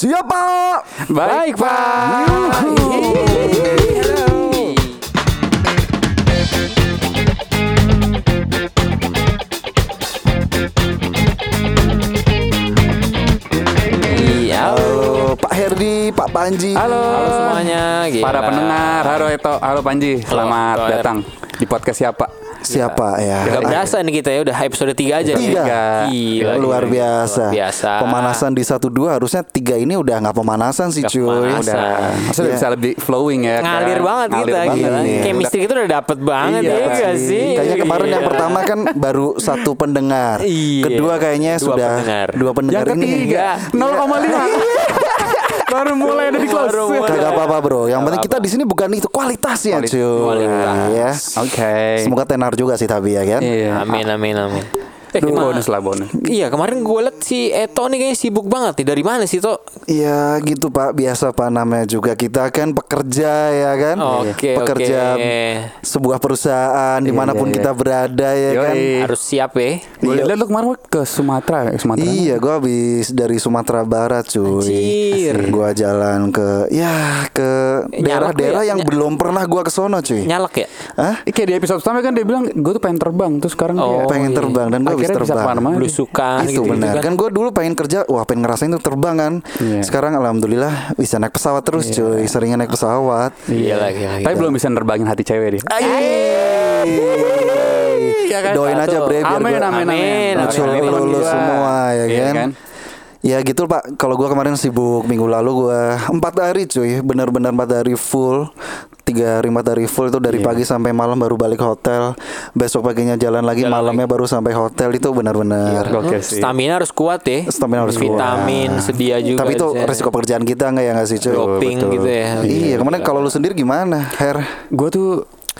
Siapa? Baik, Pak. Iya. Halo Pak Herdi, Pak Panji. Halo. Halo semuanya. Gila. Para pendengar, halo Eto, halo Panji, selamat halo, datang di podcast siapa? Siapa ya? Gak berasa nih kita ya udah episode 3 aja nih. Tiga. Gila, luar gila. biasa. Luar biasa. Pemanasan di satu dua harusnya tiga ini udah nggak pemanasan sih Nggak cuy. pemanasan. Udah, maksudnya Iya. bisa lebih flowing ya. Ngalir kan? banget Ngalir kita banget. gila. Iya. Chemistry kita udah dapet banget Iya, ya gak sih? Kayaknya kemarin yang Iya. pertama kan baru satu pendengar. Iya. Kedua kayaknya Dua sudah pendengar. dua pendengar Yang ini. ketiga, 0,5. Baru mulai mulai. Kagak apa-apa bro. Yang penting kita di sini bukan itu kualitasnya Kuali- cuy. kualitas. Ya. Oke. Semoga tenar juga sih tapi ya kan. Iya. Amin amin amin. Eh, Duh, bonus lah bonus. Iya kemarin gue liat si Eto nih kayaknya sibuk banget nih Dari mana sih To? Iya gitu Pak, biasa Pak namanya juga kita kan pekerja ya kan, Oke, pekerja oke. sebuah perusahaan di mana pun iya. kita berada ya kan. Yoi. Harus siap ya Gue liat lu kemarin ke Sumatera, ya, Sumatera. Iya, gua habis dari Sumatera Barat cuy. Anjir. Gua jalan ke ya ke daerah-daerah ya? yang Ny- belum pernah gua ke sono cuy. Nyalek ya? Hah? Kayak di episode pertama kan dia bilang gue tuh pengen terbang, terus sekarang Oh, dia pengen iya. terbang dan gua akhirnya bisa terbang. ke mana-mana. Belusukan itu gitu, benar. Kan gue dulu pengen kerja, wah pengen ngerasain tuh terbang kan. Iya. Sekarang alhamdulillah bisa naik pesawat terus cuy. Seringnya naik pesawat. Iya lagi lagi. Tapi belum bisa nerbangin hati cewek dia. Ya kan? Doain aja Satu. bre biar Amin, gua amin, amin. Amin, amin. lulus semua ya Iya kan. kan? Ya gitu Pak, kalau gua kemarin sibuk minggu lalu gua empat hari cuy, benar-benar empat hari full, tiga hari empat hari full itu dari Iya. pagi sampai malam baru balik hotel, besok paginya jalan lagi, Jalan malamnya baru sampai hotel itu benar-benar. Hmm, sih. Stamina harus kuat ya. Stamina harus kuat. Vitamin sedia juga. Tapi itu di sana. resiko pekerjaan kita nggak ya nggak sih cuy? doping betul. gitu ya. Iya, kemarin kalau lu sendiri gimana, Her? Gue tuh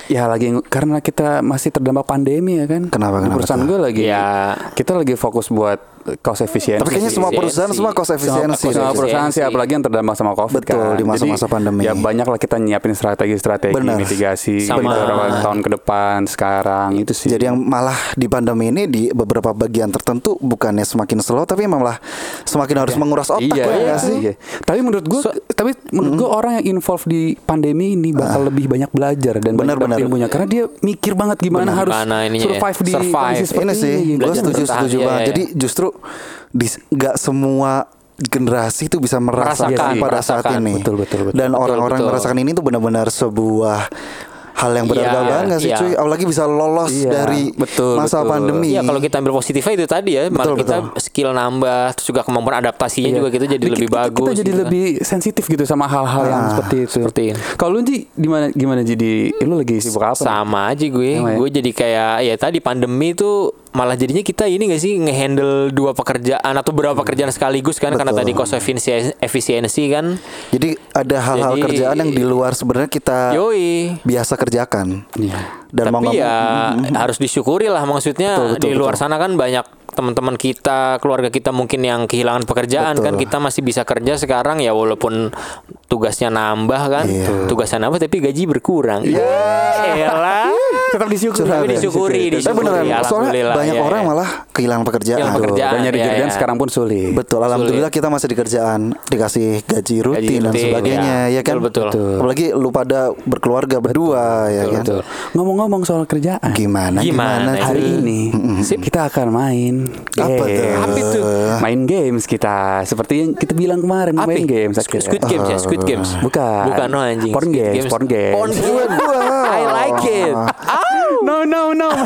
ya lagi karena kita masih terdampak pandemi ya kan. Kenapa, kenapa perusahaan tuh? gue lagi Ya. kita lagi fokus buat cost efisiensi. Tapi kayaknya semua perusahaan semua cost efisiensi. Semua perusahaan sih Efisiensi. apalagi yang terdampak sama Covid Betul, kan. di masa-masa pandemi. Ya banyak lah kita nyiapin strategi-strategi mitigasi Sama- beberapa tahun ke depan sekarang itu sih. Jadi yang malah di pandemi ini di beberapa bagian tertentu bukannya semakin slow tapi malah semakin harus menguras otak iya, ya sih? iya. Tapi menurut gue, tapi menurut gue orang yang involved di pandemi ini bakal lebih banyak belajar dan Benar, banyak ilmunya karena dia mikir banget gimana harus ya, survive di survive. kondisi seperti Ini sih, gitu. gue setuju setuju iya, banget. iya. Jadi justru di nggak semua generasi itu bisa merasakan Merasakan, pada saat merasakan. ini. Betul, betul, betul. Dan orang-orang merasakan ini tuh benar-benar sebuah hal yang berharga Iya, banget nggak sih iya. cuy. Apalagi bisa lolos Iya, dari betul, masa betul. pandemi. Iya kalau kita ambil positifnya itu tadi ya, malah Betul, kita betul. skill nambah, terus juga kemampuan adaptasinya Iya. juga kita jadi Kita- lebih kita- bagus. Kita jadi gitu. lebih sensitif gitu sama hal-hal yang Ah, seperti itu. seperti ini. Kalau lu Ji gimana gimana jadi eh, lu lagi sibuk apa? nih? sama aja gue, ya? gue jadi kayak ya tadi pandemi tuh malah jadinya kita ini gak sih ngehandle dua pekerjaan atau berapa pekerjaan sekaligus kan karena Betul. tadi cost efisiensi, efisiensi kan. Jadi ada hal-hal Jadi- kerjaan yang di luar sebenarnya kita Yoi. biasa kerjakan. Iya. Dan mau Tapi nggak ya mau- Mm-mm. harus disyukuri lah maksudnya Betul, betul, di luar betul. sana kan banyak teman-teman kita, keluarga kita mungkin yang kehilangan pekerjaan Betul. kan kita masih bisa kerja sekarang ya walaupun tugasnya nambah kan, Iya. tugasnya nambah tapi gaji berkurang. Iya. Elah. Tetap disyukuri. Tapi ya? disyukuri, Tapi disyukuri. beneran, soalnya Alhamdulillah, banyak iya, orang iya. malah kehilangan pekerjaan. Kehilangan pekerjaan. Banyak di kerjaan iya. sekarang pun sulit. Betul, alhamdulillah kita masih di kerjaan, dikasih gaji rutin dan rutin, sebagainya, ya. ya kan? Betul, betul. Apalagi lu pada berkeluarga berdua, ya kan? betul. Ngomong-ngomong soal kerjaan. Gimana? Gimana Gimana? Hari ini Sip. kita akan main Apa tuh? games. Apa itu? Main games kita Seperti yang kita bilang kemarin Apa? Main games Squid, akhirnya. Squid Games ya, Squid Games. Bukan Bukan no anjing. Porn Squid games, porn games. Porn games. I like it. No no no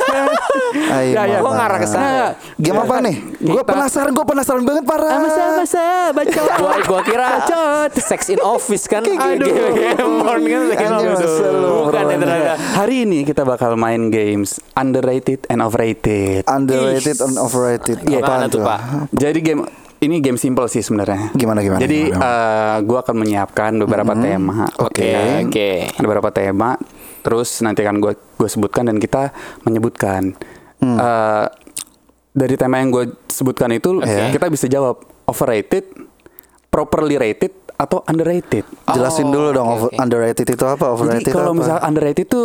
Ayo, Ya, ya. Gua ngarah ke sana. Game apa nih? Gue penasaran, gue penasaran banget parah. Masa-masa bacot gua gua kira sex in office kan Aduh. game porn kan masa lu bukan ya ternyata Hari ini kita bakal main games Underrated and overrated Underrated and overrated. Gimana Apaan tuh, Pak? Jadi game ini game simple sih sebenarnya. Gimana, gimana, Jadi gimana, eh, gua akan menyiapkan beberapa tema. Oke, oke. Ada beberapa tema. Terus nanti akan gue gue sebutkan dan kita menyebutkan. Hmm. Eh, dari tema yang gue sebutkan itu Oke. kita bisa jawab overrated, properly rated atau underrated. Jelasin Oh, dulu dong oke. underrated itu apa? Jadi Overrated kalau apa? misal underrated itu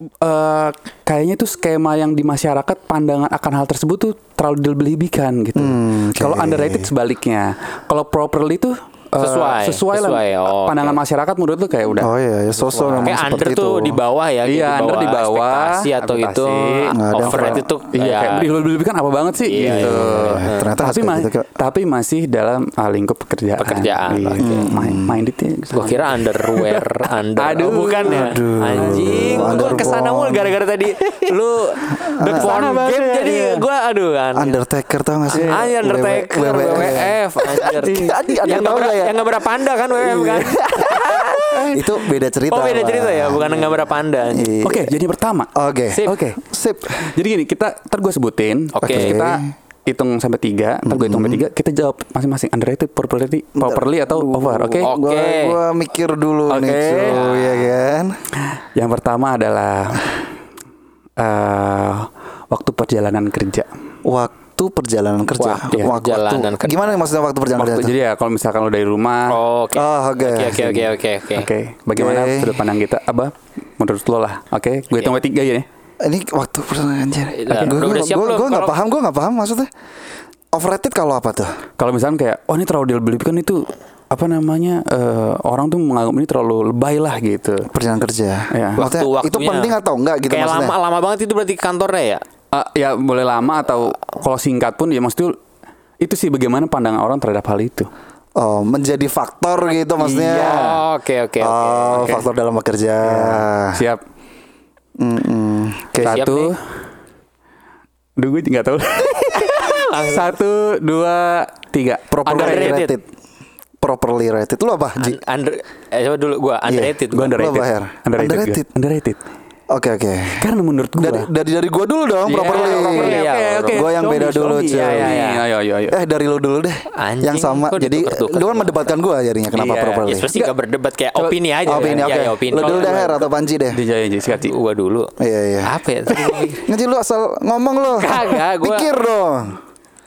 eh, kayaknya tuh skema yang di masyarakat pandangan akan hal tersebut tuh terlalu dilebih-lebihkan gitu. Hmm, oke. Kalau underrated sebaliknya. Kalau properly tuh eh, Sesuai, sesuai, sesuai. lah. Oh, pandangan oke. masyarakat menurut lu kayak udah. Oh iya, ya sosok memang Kayak under seperti tuh itu. di bawah ya, kayak Iya, under di bawah, ekspektasi atau ekspektasi. itu ada overrated tuh Iya, kayak kayak dilebih-lebihkan apa banget sih Iya, gitu. iya, iya. Ternyata tapi, kayak ma- gitu, tapi masih dalam uh, lingkup pekerjaan. Pekerjaan, Iya, oke. main minded ya. Gua kira underwear, under. Aduh. Oh, bukan ya? Anjing, gua ke sana mulu gara-gara tadi lu the porn game ya, jadi iya. gua aduh kan. Undertaker tau gak sih? Anjir Undertaker. WWF, anjir. Tadi ada yang tahu nggak ya? Yang nggak berapa panda kan WWF kan? Itu beda cerita. Oh beda cerita ya, bukan nggak berapa panda. Iya. Oke, jadi pertama. Oke. Sip. Oke. Sip. Jadi gini, kita ntar gue sebutin. Oke. Terus kita hitung sampai tiga. Ntar gue hitung sampai tiga. Kita jawab masing-masing underrated, properly, properly atau over. Oke. Oke. Gua, gua mikir dulu nih Oke. cuy, ya kan. Yang pertama adalah eh waktu perjalanan kerja. Waktu perjalanan kerja. Waktu Waktu- perjalanan kerja. Gimana maksudnya waktu perjalanan Waktu, kerja? jadi ya kalau misalkan lo dari rumah, Oh, Oke. Oh, oke. Oke oke oke oke oke. bagaimana Oke. sudut pandang kita? Apa? Menurut lo lah. Oke, gue hitung sampai tiga ya. Ini waktu perjalanan anjir. Udah, Gue gue nggak paham, gue nggak paham maksudnya. Overrated kalau apa tuh? Kalau misalkan kayak, oh ini terlalu dilebihkan itu apa namanya eh, orang tuh menganggap ini terlalu lebay lah gitu. Perjalanan kerja. Iya. Maksudnya itu penting atau enggak gitu Kayak maksudnya? lama lama banget itu berarti kantornya ya? Ah, ya boleh lama atau kalau singkat pun ya maksudnya itu sih bagaimana pandangan orang terhadap hal itu. Oh, menjadi faktor gitu maksudnya. Iya. Oh, Oke oke oke. Oh, oke. faktor dalam bekerja. Siap. Mm-mm. Oke. Siap Satu. Duh gue nggak tahu. Satu, dua, tiga. Properly Underrated. rated. Properly rated. Lu apa, Ji? Un- under eh coba dulu gua underrated. Gue underrated. Lo, Bahar? Underrated. gue. Underrated. Underrated. Oke, oke. Karena menurut gue. Dari dari dari gua dulu dong, Iya, properly. properly, ya. Oke, oke. Gua yang Show beda me, dulu, cuy. Iya, iya, iya. Ayo, ayo, ayo. Eh dari lu dulu deh. Anjing, yang sama. Jadi lu kan mendebatkan gua jadinya kenapa Iya. properly. Ya sebenarnya nggak berdebat kayak opini aja. Oh, opini kan? oke. Ya, ya, opini. Lu dulu deh Her atau Panji deh. Dijaya aja sikat. Gua dulu. Iya, iya. Apa ya? Ngaji lu asal ngomong lu. Kagak, gua- Pikir dong.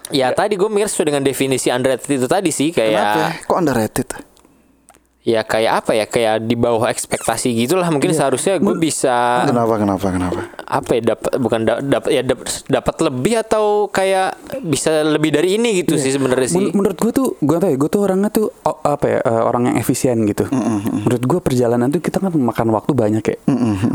Ya tadi gue mikir sesuai dengan definisi underrated itu tadi sih Kenapa? kayak Kok underrated? Ya kayak apa ya kayak di bawah ekspektasi gitulah mungkin seharusnya gue bisa Kenapa? Kenapa? Kenapa? apa ya dapat bukan dapat ya dap- dapat lebih atau kayak bisa lebih dari ini gitu sih sebenarnya sih. Men- menurut gue tuh gue tau ya gue tuh orangnya tuh oh, apa ya eh, orang yang efisien gitu menurut gue perjalanan tuh kita kan memakan waktu banyak kayak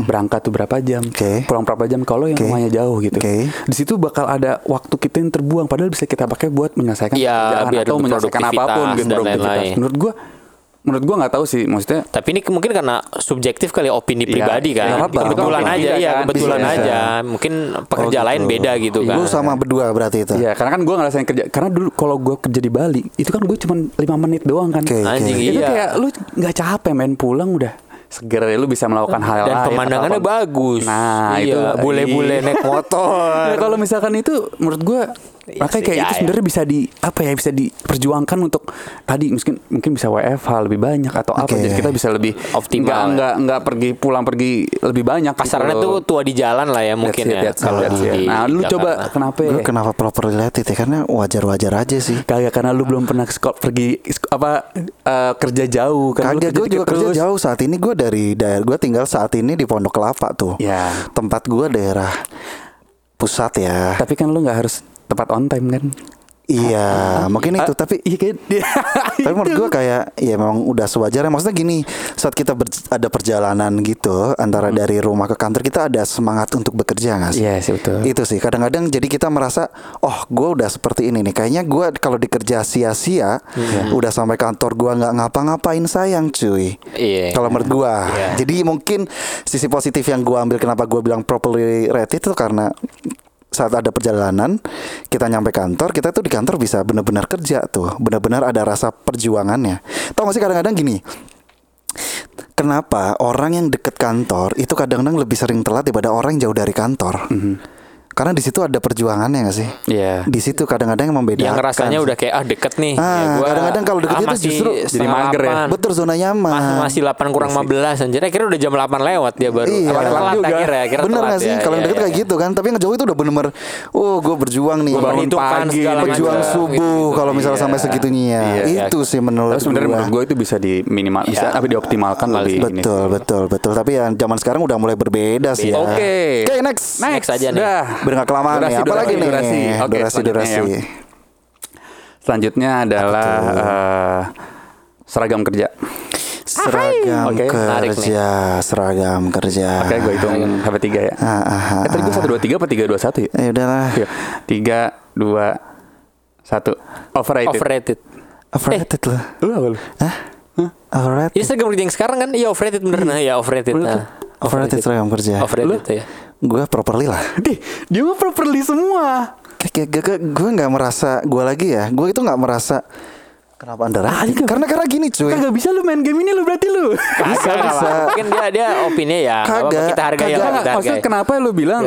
berangkat tuh berapa jam Oke. pulang berapa jam kalau yang Oke. rumahnya jauh gitu Oke. di situ bakal ada waktu kita yang terbuang padahal bisa kita pakai buat menyelesaikan Iya, pekerjaan atau menyelesaikan apa pun gitu dan menurut gue menurut gue nggak tahu sih maksudnya Tapi ini mungkin karena subjektif kali ya, opini Iya, pribadi iya, kan. nggak apa-apa. kebetulan aja ya, kan. kebetulan Bisa, aja. bisa. Mungkin pekerja Oh, lain gitu. beda gitu kan. Lu sama berdua berarti itu. Iya, karena kan gue ngerasain kerja. Karena dulu kalau gue kerja di Bali, itu kan gue cuma lima menit doang kan. Oke, oke. Anjing Itu iya. kayak lu nggak capek main pulang udah seger ya lu bisa melakukan hal Dan lain. pemandangannya atau apa. bagus. Nah, itu iya, bule-bule iya. naik motor. Nah, kalau misalkan itu menurut gue Iya makanya sih, kayak ya, itu ya. sebenarnya bisa di apa ya bisa diperjuangkan untuk tadi mungkin mungkin bisa WFH lebih banyak atau apa Oke. jadi kita bisa lebih Optimal, nggak ya. nggak nggak pergi pulang pergi lebih banyak Kasarannya gitu tuh tua di jalan lah ya mungkin it, ya. that's it, Kalau it. di Nah, lu coba kenapa Gue ya? kenapa proper related ya? Karena wajar-wajar aja sih. Kagak karena lu belum pernah sekolah pergi apa eh, kerja jauh kan lu Kagak gue juga kerja terus. jauh saat ini gue dari daerah gue tinggal saat ini di Pondok Kelapa tuh. Ya. Tempat gue daerah pusat ya. Tapi kan lu nggak harus tepat on time kan? Iya, mungkin itu Ah, tapi iya kan? tapi menurut gue kayak ya memang udah sewajarnya maksudnya gini saat kita ber- ada perjalanan gitu antara dari rumah ke kantor kita ada semangat untuk bekerja nggak sih? Iya sih betul. Itu sih kadang-kadang jadi kita merasa oh gue udah seperti ini nih kayaknya gue kalau dikerja sia-sia udah sampai kantor gue nggak ngapa-ngapain sayang cuy. Iya. Kalau menurut gue, Iya. jadi mungkin sisi positif yang gue ambil kenapa gue bilang properly rated itu karena saat ada perjalanan kita nyampe kantor kita tuh di kantor bisa benar-benar kerja tuh. Benar-benar ada rasa perjuangannya. Tau gak sih kadang-kadang gini Kenapa orang yang deket kantor itu kadang-kadang lebih sering telat daripada orang yang jauh dari kantor? Karena di situ ada perjuangannya gak sih? Iya. Di situ kadang-kadang yang membedakan. yang rasanya udah kayak ah deket nih. Ah, Ya gua, kadang-kadang kalau deket ah, itu masih justru jadi mager ya. betul zona nyaman. Mas- masih 8 kurang 15 anjir. Akhirnya udah jam 8 lewat dia baru. Iya. Apa, Telat telat juga. akhirnya, akhirnya Bener telat gak sih? ya, Kalau yang iya, deket iya. kayak gitu kan, tapi yang jauh itu udah bener-bener, oh gue berjuang nih, Gua bangun pagi, berjuang Gitu, subuh. gitu. Kalau misalnya Iya. sampai segitunya, Iya. itu sih menurut Tapi sebenarnya gua. menurut gue itu bisa di minimal, bisa Iya. apa dioptimalkan lebih ini. Betul, betul, betul. Tapi yang zaman sekarang udah mulai berbeda sih ya. Oke. Oke, next. Next aja nih. Biar nggak kelamaan Durasi, nih. Apa durasi, lagi nih? durasi. Oke, durasi, selanjutnya durasi. ya. Selanjutnya adalah eh, seragam kerja. Seragam nih. kerja, seragam kerja. Oke, gue hitung sampai tiga ya. Ah, ah, ah, Eh, tadi gue satu dua tiga apa tiga dua satu ya? Ya udahlah. Iya. Tiga dua satu. Overrated. Overrated. Overrated lah. Lu apa lu? Hah? Overrated. Ya seragam kerja yang sekarang kan iya overrated bener nah ya overrated. Nah, Overrated seragam kerja. Overrated ya. Gue properly lah. Dih, dia mah properly semua. Kayak kayak gue nggak merasa gue lagi ya. Gue itu nggak merasa kenapa anda Ah, ini Karena karena gini cuy. Kagak bisa lu main game ini lu berarti lu. Bisa, bisa. Mungkin dia dia opini ya. Kagak, kita hargai kagak. lah, Enggak, kita hargai. kenapa lu bilang?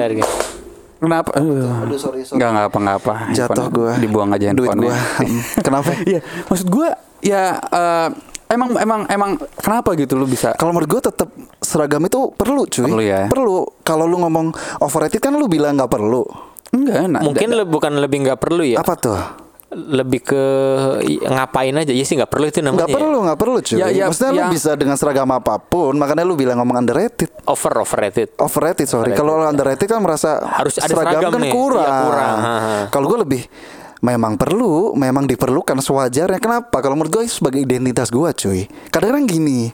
Kenapa? Aduh, Aduh sorry sorry. Enggak enggak apa. Jatuh Handphone- gue. Dibuang aja Duit handphonenya. gue. Kenapa? Iya, maksud gue ya eh, emang emang emang kenapa gitu lu bisa Kalau menurut gue tetap seragam itu perlu cuy. Perlu ya. Perlu. Kalau lu ngomong overrated kan lu bilang nggak perlu. enggak nah, Mungkin le- bukan lebih nggak perlu ya. Apa tuh? Lebih ke ngapain aja. Ya sih nggak perlu itu namanya. Nggak perlu, nggak perlu cuy. Ya, ya, Maksudnya lu yang- bisa dengan seragam apa pun. Makanya lu bilang ngomong underrated. ya. Over overrated. Overrated sorry. Kalau underrated kan merasa Harus ada seragam, seragam kan nih. kurang. Iya, kurang. Ha, ha. Kalau gue lebih memang perlu, memang diperlukan sewajarnya. Kenapa? Kalau menurut gue itu sebagai identitas gue cuy. Kadang-kadang gini.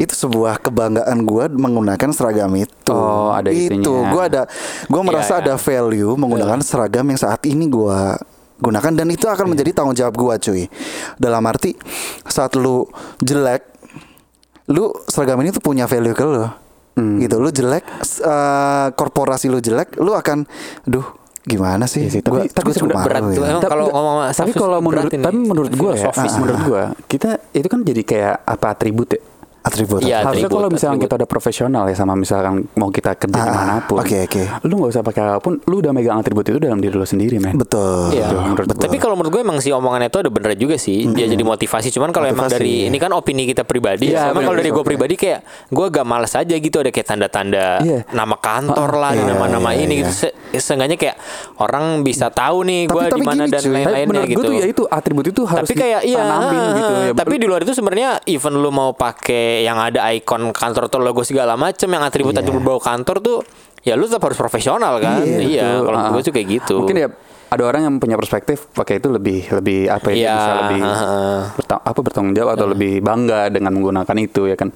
Itu sebuah kebanggaan gue menggunakan seragam itu. Oh, ada itu. itunya. Gue ada, gue merasa Iya, iya. ada value menggunakan seragam yang saat ini gue gunakan dan itu Iya. akan menjadi tanggung jawab gue cuy. Dalam arti saat lu jelek, lu seragam ini tuh punya value ke lu. Hmm. Gitu, lu jelek, eh, korporasi lu jelek, lu akan, duh, gimana sih? Iya sih, tapi- Gua- tapi gua cukup sebenarnya berat tuh, ya. Tapi- kalau ngomong tapi status kalau menurut tapi menurut gue ya, Filosofis. menurut gue kita itu kan jadi kayak apa atribut ya. Atribut. Iya, Harusnya atribut, kalau misalnya atribut. kita udah profesional ya sama misalkan mau kita kerja Ah, di mana pun, oke, oke. lu nggak usah pakai apa pun, lu udah megang atribut itu dalam diri lu sendiri, men. Betul. Iya. Betul, menurut betul. Tapi kalau menurut gue emang sih omongannya itu ada bener juga sih. Dia jadi motivasi. Cuman kalau emang dari ini kan opini kita pribadi. Iya, Emang kalau dari gue pribadi kayak gue agak males aja gitu ada kayak tanda-tanda Iya. nama kantor lah, Iya, nama-nama iya, ini iya. gitu. Se seenggaknya kayak orang bisa tahu nih gue di mana dan. Tapi lain-lainnya gue gitu. tuh ya itu atribut itu harus tapi kayak iya gitu ya. tapi di luar itu sebenarnya even lu mau pakai yang ada ikon kantor atau logo segala macem yang atribut atribut bau kantor tuh ya lu tetap harus profesional kan Iya, iya betul. kalau Ah. gue tuh kayak gitu Mungkin ya ada orang yang punya perspektif pakai itu lebih lebih apa ya Iya, bisa lebih heeh. berta- apa bertanggung jawab atau lebih bangga dengan menggunakan itu ya kan.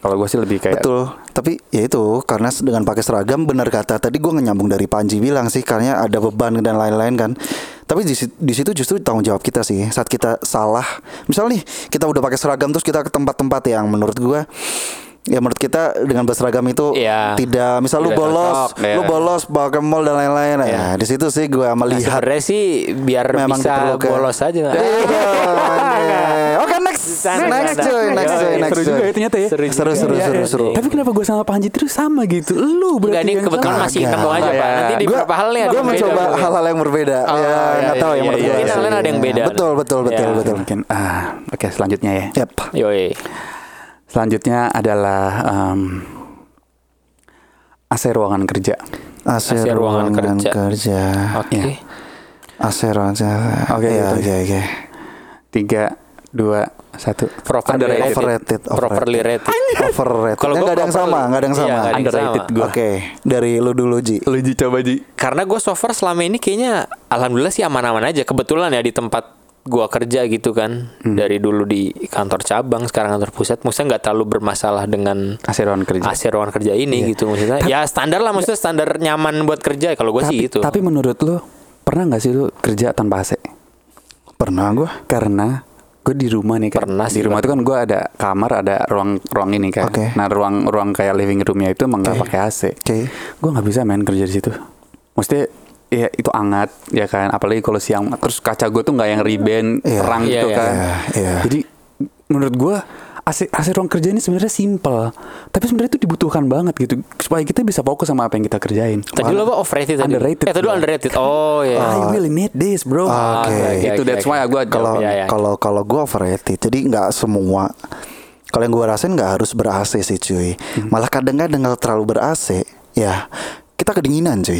Kalau gue sih lebih kayak Betul, tapi ya itu karena dengan pakai seragam benar kata tadi gue nyambung dari Panji bilang sih karena ada beban dan lain-lain kan. Tapi di, si- di situ justru tanggung jawab kita sih saat kita salah. Misal nih kita udah pakai seragam terus kita ke tempat-tempat yang menurut gue ya menurut kita dengan berseragam itu Iya. tidak misal lu Tidak bolos, cocok, ya. lu bolos bawa ke mall dan lain-lain ya. Iya. Di situ sih gue Nah, melihat sebenarnya sih biar memang bisa diperlukan. bolos aja Iya. Sana, next cuy, next cuy, Iya, next seru juga ya ternyata ya. Seru Seru, seru, Iya, seru, iya. seru. Tapi kenapa gue sama Panji terus sama gitu? Lu berarti yang kebetulan salah. masih ketemu aja pak Nanti di Gua- beberapa hal Gue yang beda mencoba hal-hal yang berbeda. Oh, ya, iya, nggak tahu iya, yang iya, gue. mungkin lain ada yang beda. Betul, betul, betul, Iya. betul. Mungkin ah oke selanjutnya ya. Yap. Yoi. Selanjutnya adalah em, AC ruangan kerja. AC, AC ruangan ruangan kerja. kerja. Oke. Iya. AC ruangan kerja. Oke, Iya, gitu. oke, oke. Tiga, dua, satu. Properly Underrated. rated. Overrated, Properly rated. Overrated. Kalau Eh, gua nggak ada yang properly- sama, nggak ada yang Iya, sama. yang Underrated gua. Oke, dari lu dulu Ji. Lu Ji coba Ji. Karena gue so far selama ini kayaknya alhamdulillah sih aman-aman aja. Kebetulan ya di tempat gua kerja gitu kan. Hmm. Dari dulu di kantor cabang, sekarang kantor pusat. Maksudnya nggak terlalu bermasalah dengan AC ruangan kerja. AC ruangan kerja ini gitu maksudnya. ya standar lah maksudnya standar nyaman buat kerja kalau gue sih tapi, gitu. tapi menurut lu pernah nggak sih lu kerja tanpa AC? Pernah gue. Karena gue di rumah nih kan. Pernah di rumah itu kan gue ada kamar, ada ruang ruang ini kan. Oke. Nah ruang ruang kayak living roomnya itu emang nggak Oke. pakai AC. Oke. Gue nggak bisa main kerja di situ. Maksudnya ya itu hangat ya kan. Apalagi kalau siang terus kaca gue tuh nggak yang riben Iya. terang Iya, gitu iya, kan. iya, iya. Jadi menurut gue AC, AC ruang kerja ini sebenarnya simple, tapi sebenarnya itu dibutuhkan banget gitu supaya kita bisa fokus sama apa yang kita kerjain. Tadi lo apa overrated tadi? Underrated, Eh tadi lo underrated. Oh iya. I really need this, bro. Ah, oke. oke, itu oke, that's oke. why gue kalau Iya, iya. kalau kalau gue overrated jadi nggak semua kalau yang gue rasain nggak harus ber AC sih cuy malah kadang-kadang kalau terlalu ber AC ya kita kedinginan cuy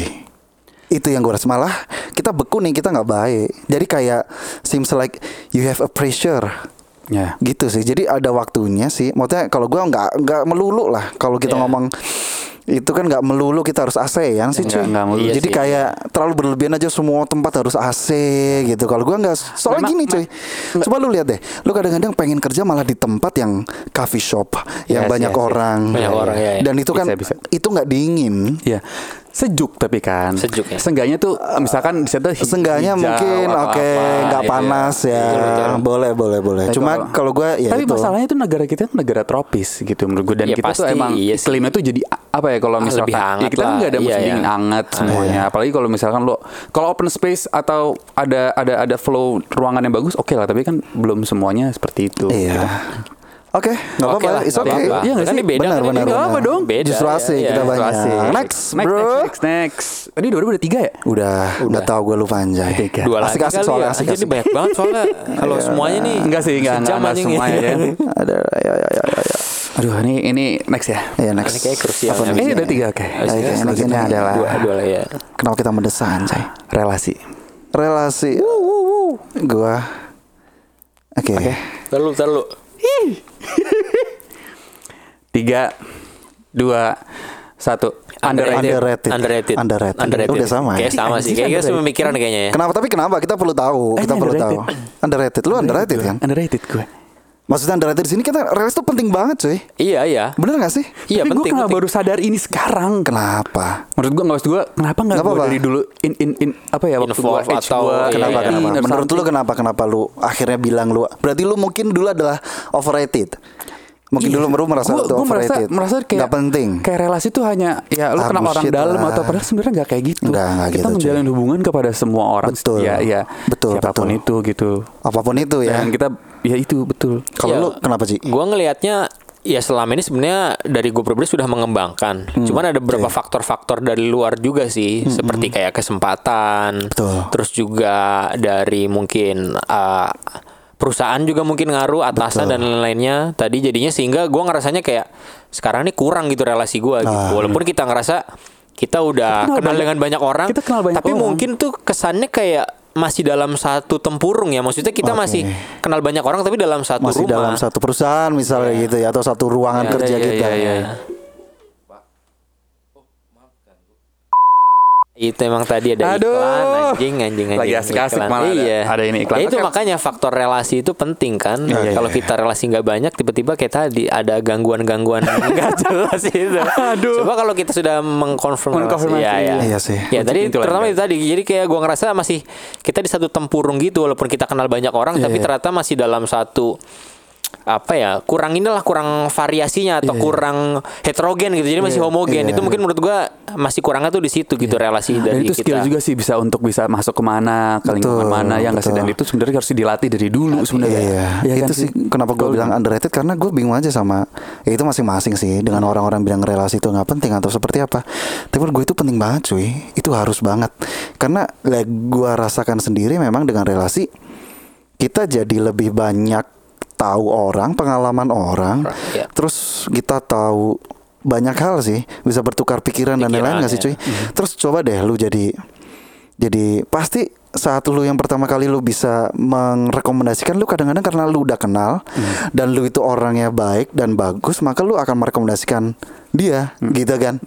itu yang gue rasa malah kita beku nih kita nggak baik jadi kayak seems like you have a pressure Ya. gitu sih. Jadi ada waktunya sih. Maksudnya kalau gue nggak nggak melulu lah. Kalau kita Iya. ngomong itu kan nggak melulu kita harus AC ya sih cuy. nggak melulu Iya jadi sih. kayak terlalu berlebihan aja semua tempat harus AC gitu. Kalau gua nggak soalnya Memang- gini cuy. coba lu lihat deh. Lu kadang-kadang pengen kerja malah di tempat yang coffee shop yang Yes, banyak yes, yes. orang. Banyak orang, ya, dan itu kan Bisa, bisa. itu nggak dingin. Ya, sejuk tapi kan. Sejuk, ya. Seenggaknya tuh misalkan di Seenggaknya hijau mungkin oke apa, nggak gitu panas ya. Boleh boleh boleh. Tapi cuma kalau gua ya tapi itu. masalahnya tuh negara kita kan negara tropis gitu menurut gue dan Iya, kita tuh emang iya sih. iklimnya tuh jadi apa ya kalau Ah, misalkan lebih hangat ya kita kan nggak ada musim Iya, dingin iya. hangat semuanya. apalagi kalau misalkan lo kalau open space atau ada ada ada flow ruangan yang bagus oke lah. Tapi kan belum semuanya seperti itu iya oke nggak Oke apa-apa lah, it's okay. Iya nggak Kan sih? ini beda benar kan benar benar apa dong. Beda, justru AC iya, kita iya. banyak Asik. next next, bro next next next tadi dua udah tiga ya udah nggak tahu gue lupa anjay Tiga. Dua lagi asik asik soalnya ya. asik asik ini banyak banget soalnya. Kalau semuanya nih enggak sih enggak enggak, enggak semuanya ya. ada ya ya ya ya, ya. aduh ini ini next ya Iya next. Ini kayak krusial. Apa Ini nih? ini udah tiga oke Oke, ini- adalah dua dua lah ya. Kenapa kita mendesak anjay? relasi Relasi. Gua. Oke. Lalu lalu. Tiga dua satu underrated Underrated. Underrated. Underrated. Udah sama ya? Kayak sama sih. Kayaknya underrated. pemikiran kayaknya ya. Kenapa tapi kenapa kita perlu tahu? Eh, Kita perlu tahu. underrated. Underrated. Lu underrated kan? underrated gue Maksudnya underrated di sini kita relasi tuh penting banget, cuy. Iya iya. Bener gak sih? Iya Tapi gue penting. kenapa penting. baru sadar ini sekarang? Kenapa? Menurut gue nggak maksud gue kenapa nggak gue dari dulu in in in apa ya waktu gue atau- gue Iya, Kenapa? iya. kenapa? or Menurut lu kenapa? Kenapa lu akhirnya bilang lu? Berarti lu mungkin dulu adalah overrated. Mungkin Iya. dulu lu merasa Gua- itu gua merasa, overrated. merasa kayak Nggak penting. Kayak relasi tuh hanya ya lu Ah, kenal orang dalam lah. atau padahal sebenarnya nggak kayak gitu. Nggak, nggak Kita gitu, cuy. menjalin hubungan kepada semua orang. Betul. Ya, ya. Betul, Siapa pun betul. itu gitu. Apa pun itu ya. Dan kita ya itu betul. Kalau Iya. lu kenapa sih? Gua ngelihatnya ya selama ini sebenarnya dari gue pribadi sudah mengembangkan. Hmm, Cuman ada beberapa faktor-faktor dari luar juga sih, seperti kayak kesempatan, Hmm, Betul. terus juga dari mungkin uh, perusahaan juga mungkin ngaruh atasan dan lain-lainnya. Tadi jadinya sehingga gua ngerasanya kayak sekarang ini kurang gitu relasi gua gitu. Ah. Walaupun kita ngerasa kita udah Kenal kenal banyak- dengan banyak orang, kita kenal banyak tapi orang. mungkin tuh kesannya kayak masih dalam satu tempurung ya. Maksudnya kita Oke. masih kenal banyak orang tapi dalam satu Masih rumah. dalam satu perusahaan misalnya gitu ya atau satu ruangan Iya, kerja iya, kita. iya, iya. Itu emang tadi ada Aduh. iklan anjing anjing anjing. Lagi asik-asik iklan. malah ada- iya. ada ini iklan. Ya itu makanya faktor relasi itu penting kan. Iya, Kalau iya. kita relasi nggak banyak tiba-tiba kayak tadi ada gangguan-gangguan nggak jelas itu. Aduh. Coba kalau kita sudah mengkonfirmasi. Mengkonfirmasi. Ya, ya. Iya sih. Ya tadi terutama itu tadi. Jadi kayak gua ngerasa masih kita di satu tempurung gitu walaupun kita kenal banyak orang Iya, tapi iya. ternyata masih dalam satu apa ya kurang inilah kurang variasinya atau kurang heterogen gitu. Jadi masih homogen. iya. itu mungkin menurut gua masih kurangnya tuh di situ gitu relasi Dan dari itu skill kita. juga sih bisa untuk bisa masuk ke mana, ke lingkungan Betul, mana ya nggak dan itu sebenarnya harus dilatih dari dulu sebenarnya. Iya, Ya itu kan sih? kenapa gue Kalau- bilang underrated karena gue bingung aja sama ya itu masing-masing sih dengan orang-orang bilang relasi itu nggak penting atau seperti apa. Tapi menurut gue itu penting banget cuy, itu harus banget. Karena like, gue rasakan sendiri memang dengan relasi kita jadi lebih banyak tahu orang, pengalaman orang, Iya. terus kita tahu banyak hal sih bisa bertukar pikiran, dan Pikiran, lain-lain nggak sih ya. cuy. Terus coba deh lu jadi jadi pasti saat lu yang pertama kali lu bisa merekomendasikan lu kadang-kadang karena lu udah kenal dan lu itu orangnya baik dan bagus maka lu akan merekomendasikan dia gitu kan.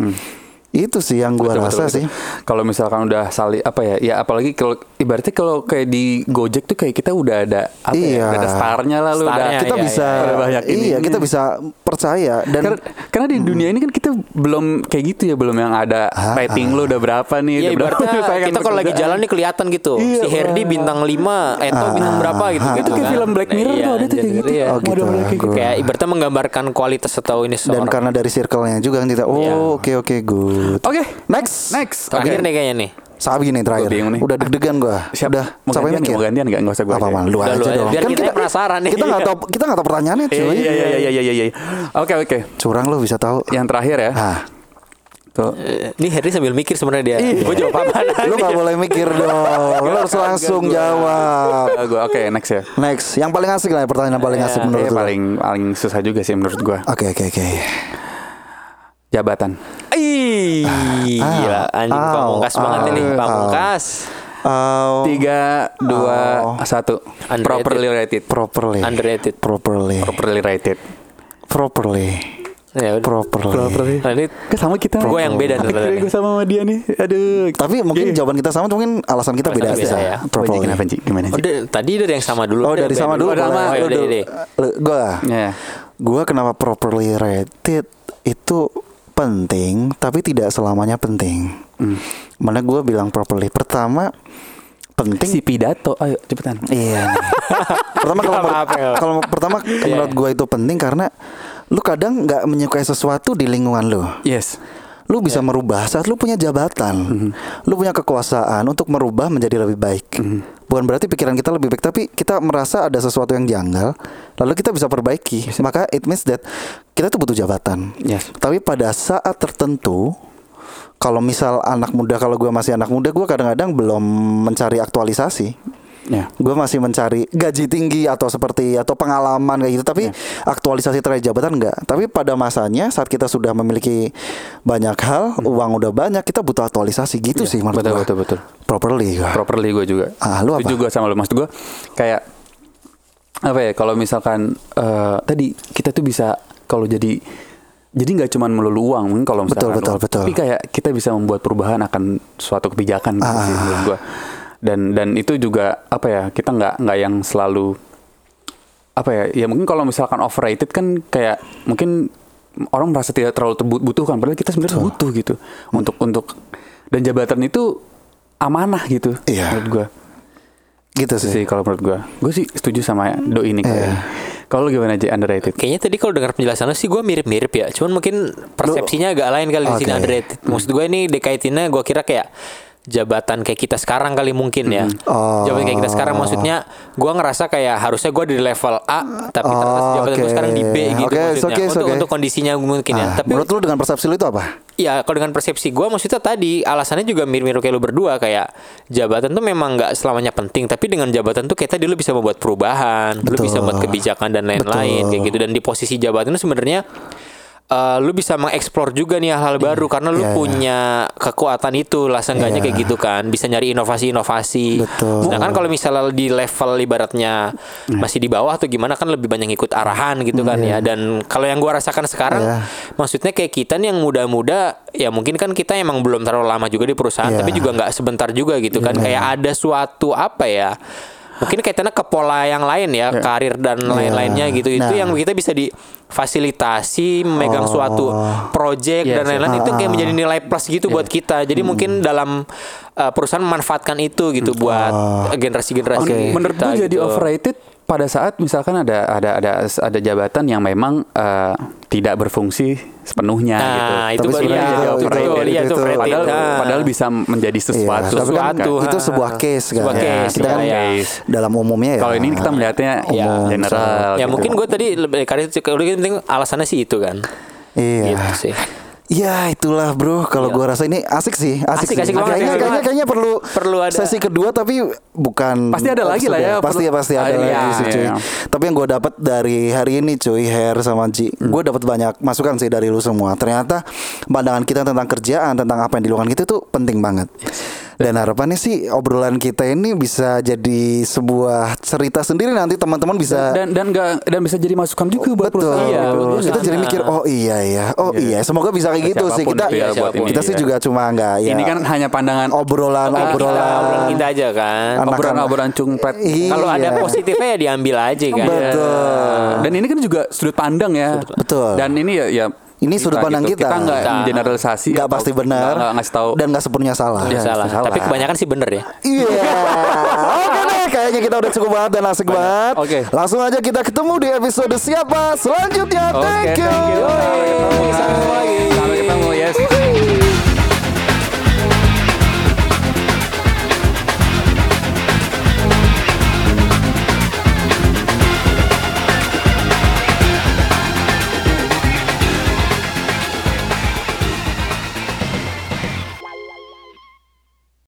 Itu sih yang gua Betul, rasa betul, sih. Kalau misalkan udah saling apa ya? Ya apalagi kalau ibaratnya kalau kayak di Gojek tuh kayak kita udah ada apa ya? Iya. Udah ada starnya lah lu udah. Kita iya, bisa iya. Banyak ini- iya, kita bisa percaya dan Karena, karena di dunia ini kan kita belum kayak gitu ya, belum yang ada Ah, rating lu udah berapa nih. Iya udah berapa kita kalau lagi jalan nih kelihatan gitu. Iya, si Herdi bintang 5, Eto bintang berapa gitu. ah, gitu itu kayak kan. film Black Mirror Iya, tuh ada tuh kayak gitu. iya. Oh, gitu. Kayak gitu. Kayak ibaratnya menggambarkan kualitas atau ini dan karena dari circle-nya juga kan kita Iya. oh oke oke Oke, Next. next. Terakhir Oke. nih kayaknya nih. Sabi nih terakhir. Gua nih. Udah deg-degan gua. Siap. Udah Mau mikir. nggak? Mau gantian nggak? Nggak usah gua Apa aja. man? Lu aja dong. Biar kita penasaran nih. Kita nggak tahu kita nggak tahu pertanyaannya cuy. Iya iya iya iya iya iya. Oke oke. Curang lu bisa tahu. Yang terakhir ya. Ah, Tuh. Eh, Ini Harry sambil mikir sebenarnya dia. Iya. Gue jawab apa lu nggak boleh mikir dong. Lu harus langsung jawab. Gua oke next ya. Next, yang paling asik lah pertanyaan yang paling asik menurut Iya, lu. paling paling susah juga sih menurut gua. Oke oke oke. Jabatan. Ih, gila anjing Au, pamungkas banget au, ini, au. pamungkas. Oh, Tiga, dua, Oh. satu. Underrated. Properly rated. properly. Underrated. Properly. Properly rated. Properly. Ya, udah. Properly. Nah, ini Kan sama kita. Gua yang beda deh gua sama sama dia nih. Aduh. Tapi mungkin jawaban kita sama, mungkin alasan kita Alasan beda aja. ya. Properly. Kenapa Ci? Gimana Oh, sih? dari- tadi dari yang sama dulu. Oh dari sama dulu. Oh, boleh. Oh, dulu. Lu- Gua, Ya. gua kenapa properly rated itu penting, tapi tidak selamanya penting. Hmm. Mana gua bilang properly. Pertama penting. Si pidato. Ayo cepetan. Iya. pertama kalau ya. kalau pertama menurut gua itu penting karena lu kadang nggak menyukai sesuatu di lingkungan lu. Yes. Lu bisa merubah saat lu punya jabatan, lu punya kekuasaan untuk merubah menjadi lebih baik. Bukan berarti pikiran kita lebih baik, tapi kita merasa ada sesuatu yang janggal, lalu kita bisa perbaiki. Maka it means that kita tuh butuh jabatan. Yes. Tapi pada saat tertentu, kalau misal anak muda, kalau gua masih anak muda, gua kadang-kadang belum mencari aktualisasi. Ya. Gue masih mencari gaji tinggi atau seperti atau pengalaman kayak gitu, tapi aktualisasi terkait jabatan enggak. Tapi pada masanya saat kita sudah memiliki banyak hal, uang udah banyak, kita butuh aktualisasi gitu sih menurut Betul gua. betul betul. Properly gua. Properly gue juga. Ah, lu apa? Gue sama lu. Maksud gue kayak apa ya? Kalau misalkan eh, tadi kita tuh bisa kalau jadi jadi nggak cuma melulu uang mungkin kalau misalkan Betul, betul, uang. betul. tapi kayak kita bisa membuat perubahan akan suatu kebijakan gitu Ah. sih menurut gue dan dan itu juga apa ya kita nggak nggak yang selalu apa ya ya mungkin kalau misalkan overrated kan kayak mungkin orang merasa tidak terlalu terbutuhkan padahal kita sebenarnya butuh gitu untuk untuk dan jabatan itu amanah gitu Iya. menurut gue Gitu itu sih. sih kalau menurut gue gue sih setuju sama do ini Iya. kayaknya kalau gimana aja underrated Kayaknya tadi kalau dengar penjelasan lu sih gue mirip-mirip ya. Cuman mungkin persepsinya agak lain kali di sini underrated. Maksud gue ini dekaitinnya gue kira kayak jabatan kayak kita sekarang kali mungkin ya. Oh. Jabatan kayak kita sekarang maksudnya gue ngerasa kayak harusnya gue di level A tapi ternyata Oh, jabatan gue oke. sekarang di B gitu it's maksudnya. okay, untuk okay. untuk kondisinya mungkin ya. Ah, Tapi menurut lu dengan persepsi lu itu apa? Ya kalau dengan persepsi gue maksudnya tadi alasannya juga mirip-mirip kayak lu berdua kayak jabatan tuh memang nggak selamanya penting tapi dengan jabatan tuh kayak tadi lu bisa membuat perubahan, lu Betul. bisa membuat kebijakan dan lain-lain kayak gitu dan di posisi jabatan itu sebenarnya eh, lu bisa mengeksplor juga nih hal-hal baru karena lu Iya, iya. punya kekuatan itu lah seenggaknya Iya. kayak gitu kan bisa nyari inovasi-inovasi. Betul. Sedangkan kalau misalnya di level ibaratnya masih di bawah atau gimana kan lebih banyak ikut arahan gitu kan ya dan kalau yang gua rasakan sekarang Iya. maksudnya kayak kita nih yang muda-muda ya mungkin kan kita emang belum terlalu lama juga di perusahaan Iya. tapi juga nggak sebentar juga gitu kan Iya. kayak ada suatu apa ya mungkin kaitannya ke pola yang lain ya karir dan lain-lainnya gitu itu Nah. yang kita bisa difasilitasi memegang Oh. suatu project Yes, dan lain-lain itu kayak Ah. menjadi nilai plus gitu buat kita jadi mungkin dalam uh, perusahaan memanfaatkan itu gitu buat generasi-generasi Oke. menurut kita gue jadi gitu. overrated pada saat misalkan ada ada ada ada jabatan yang memang eh, tidak berfungsi sepenuhnya Nah, gitu. itu Tapi sebenarnya iya, jadi betul, overrated. iya, itu Itu-. Padahal Nah. padahal bisa menjadi sesuatu. Iya, tapi kan sesuatu, itu ha. sebuah case kan. Sebuah case, kita kan iya, iya. dalam umumnya ya. Kalau ini kita melihatnya Iya. general. ya gitu. mungkin gue tadi lebih udah penting alasannya sih itu kan Iya. gitu sih Ya itulah bro, kalau Iya. gua rasa ini asik sih, asik, Asik, sih. asik banget, kayaknya, asik kayaknya, kayaknya perlu Perlu ada- sesi kedua tapi bukan Pasti ada lagi lah ya, Pasti perlu- pasti ada Ah, iya, lagi sih cuy. iya. Tapi yang gue dapat dari hari ini cuy, Hair sama Ji, Hmm. gue dapat banyak masukan sih dari lu semua. Ternyata pandangan kita tentang kerjaan, tentang apa yang dilakukan kita itu penting banget. Dan harapannya sih obrolan kita ini bisa jadi sebuah cerita sendiri nanti teman-teman bisa dan dan nggak dan bisa jadi masukan juga buat Betul. perusahaan. Iya, gitu. betul. kita jadi mikir oh iya ya. Oh iya, semoga bisa kayak gitu sih. Kita ya buat ini, kita sih iya. juga cuma nggak ya. Ini kan hanya pandangan obrolan Kita- obrolan obrolan kita aja kan Anak- obrolan-obrolan cungpret. Iya. kalau ada positifnya ya diambil aja kan Betul. Dan ini kan juga sudut pandang ya. Betul. Dan ini ya ya Ini sudut pandang kita. Kita nggak generalisasi. nggak pasti benar Nggak ngasih tahu. dan nggak sepenuhnya salah. Iya, salah. salah. tapi kebanyakan sih bener ya Iya. Oke deh, kayaknya kita udah cukup banget dan asik banget. Oke. Langsung aja kita ketemu di episode siapa selanjutnya. Oke, Thank you. thank you. Sampai ketemu lagi Sampai ketemu yes.